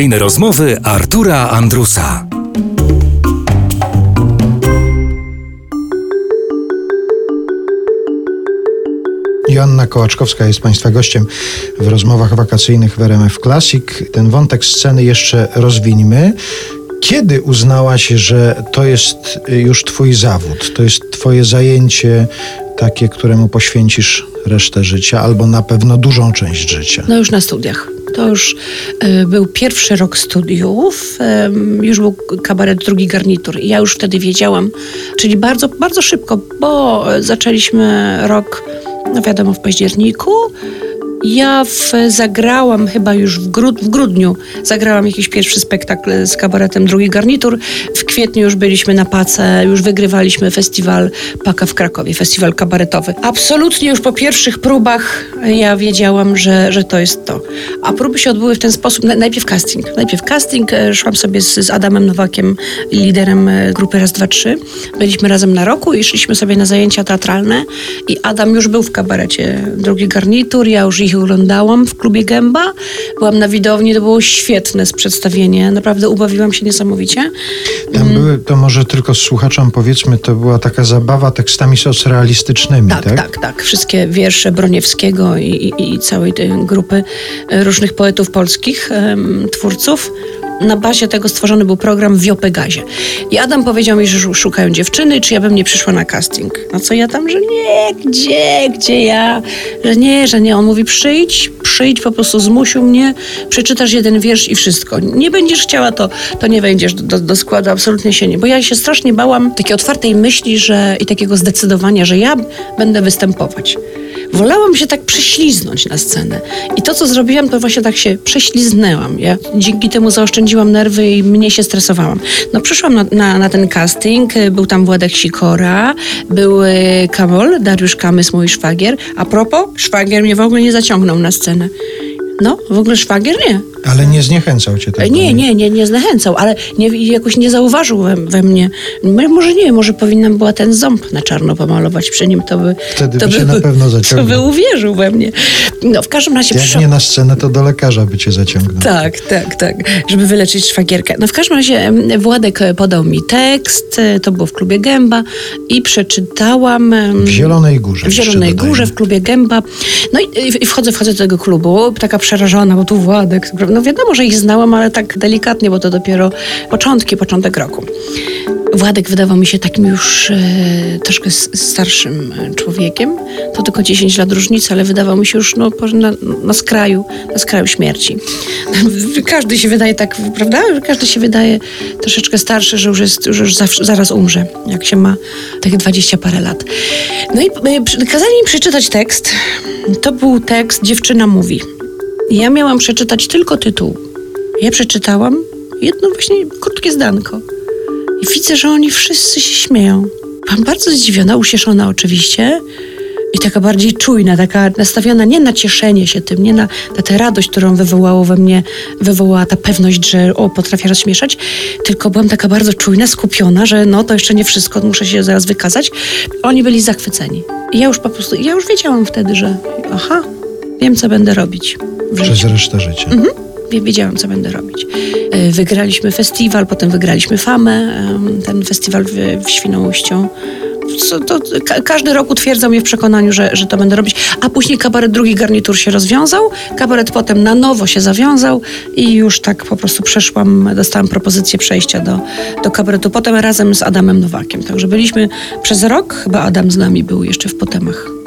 Wakacyjne rozmowy Artura Andrusa. Joanna Kołaczkowska jest Państwa gościem w rozmowach wakacyjnych w RMF Classic. Ten wątek sceny jeszcze rozwińmy. Kiedy uznałaś, że to jest już Twój zawód, to jest Twoje zajęcie takie, któremu poświęcisz resztę życia, albo na pewno dużą część życia? No już na studiach. To już y, był pierwszy rok studiów, y, już był kabaret drugi garnitur i ja już wtedy wiedziałam, czyli bardzo, bardzo szybko, bo zaczęliśmy rok, no wiadomo, w październiku, ja w, zagrałam chyba już w, grud, w, grudniu, zagrałam jakiś pierwszy spektakl z kabaretem Drugi Garnitur. W kwietniu już byliśmy na Pace, już wygrywaliśmy festiwal Paka w Krakowie, festiwal kabaretowy. Absolutnie już po pierwszych próbach ja wiedziałam, że, że to jest to. A próby się odbyły w ten sposób, najpierw casting. Najpierw casting, e, szłam sobie z, z Adamem Nowakiem, liderem e, grupy Raz, Dwa, Trzy. Byliśmy razem na roku i szliśmy sobie na zajęcia teatralne i Adam już był w kabarecie Drugi Garnitur, ja już ich ich oglądałam w klubie Gęba. Byłam na widowni, to było świetne przedstawienie. Naprawdę ubawiłam się niesamowicie. Tam mm. były, to może tylko słuchaczom powiedzmy, to była taka zabawa tekstami socrealistycznymi, tak? Tak, tak, tak. Wszystkie wiersze Broniewskiego i, i, i całej tej grupy różnych poetów polskich, twórców na bazie tego stworzony był program w Jopegazie. I Adam powiedział mi, że szukają dziewczyny, czy ja bym nie przyszła na casting. No co ja tam, że nie, gdzie, gdzie ja? Że nie, że nie. On mówi, przyjdź, przyjdź, po prostu zmusił mnie, przeczytasz jeden wiersz i wszystko. Nie będziesz chciała, to, to nie wejdziesz do, do składu, absolutnie się nie. Bo ja się strasznie bałam takiej otwartej myśli że, i takiego zdecydowania, że ja będę występować. Wolałam się tak prześliznąć na scenę. I to, co zrobiłam, to właśnie tak się prześliznęłam. Ja dzięki temu zaoszczędziłam nerwy i mnie się stresowałam. No przyszłam na, na, na ten casting, był tam Władek Sikora, był y, Kamol, Dariusz Kamys, mój szwagier. A propos, szwagier mnie w ogóle nie zaciągnął na scenę. No, w ogóle szwagier nie. Ale nie zniechęcał cię tak? Nie, nie, nie, nie zniechęcał, ale nie, jakoś nie zauważył we, we, mnie. Może nie, może powinnam była ten ząb na czarno pomalować przy nim, to by... Wtedy to by się na pewno zaciągnął. To by uwierzył we mnie. No, w każdym razie... Jak przyszło... nie na scenę, to do lekarza by cię zaciągnął. Tak, tak, tak, żeby wyleczyć szwagierkę. No w każdym razie Władek e, podał mi tekst, e, to było w klubie Gęba i przeczytałam... W Zielonej Górze. W Zielonej Górze, w klubie Gęba. No i, i wchodzę, wchodzę do tego klubu, taka przerażona, bo tu Władek, no wiadomo, że ich znałam, ale tak delikatnie, bo to dopiero początki, początek roku. Władek wydawał mi się takim już e, troszkę starszym e, człowiekiem. To tylko 10 lat różnicy, ale wydawał mi się już no, na, na skraju, na skraju śmierci. Każdy się wydaje tak, prawda? Każdy się wydaje troszeczkę starszy, że już, jest, już zawsze, zaraz umrze, jak się ma tych 20 parę lat. No i e, kazali mi przeczytać tekst. To był tekst Dziewczyna mówi. Ja miałam przeczytać tylko tytuł. Ja przeczytałam jedno właśnie krótkie zdanko. I widzę, że oni wszyscy się śmieją. Byłam bardzo zdziwiona, ucieszona oczywiście. I taka bardziej czujna, taka nastawiona nie na cieszenie się tym, nie na, na tę radość, którą wywołało we mnie, wywołała ta pewność, że o, potrafię rozśmieszać, tylko byłam taka bardzo czujna, skupiona, że no to jeszcze nie wszystko, muszę się zaraz wykazać. Oni byli zachwyceni. I ja już po prostu, ja już wiedziałam wtedy, że aha, wiem, co będę robić. Przez resztę życia. Mhm wiedziałam, co będę robić. E, wygraliśmy festiwal, potem wygraliśmy Famę, ten festiwal w, w Świnoujściu. To, każdy rok utwierdzał mnie w przekonaniu, że, że to będę robić. A później kabaret drugi garnitur się rozwiązał, kabaret potem na nowo się zawiązał i już tak po prostu przeszłam, dostałam propozycję przejścia do, do kabaretu. Potem razem z Adamem Nowakiem. Także byliśmy przez rok, chyba Adam z nami był jeszcze w Potemach.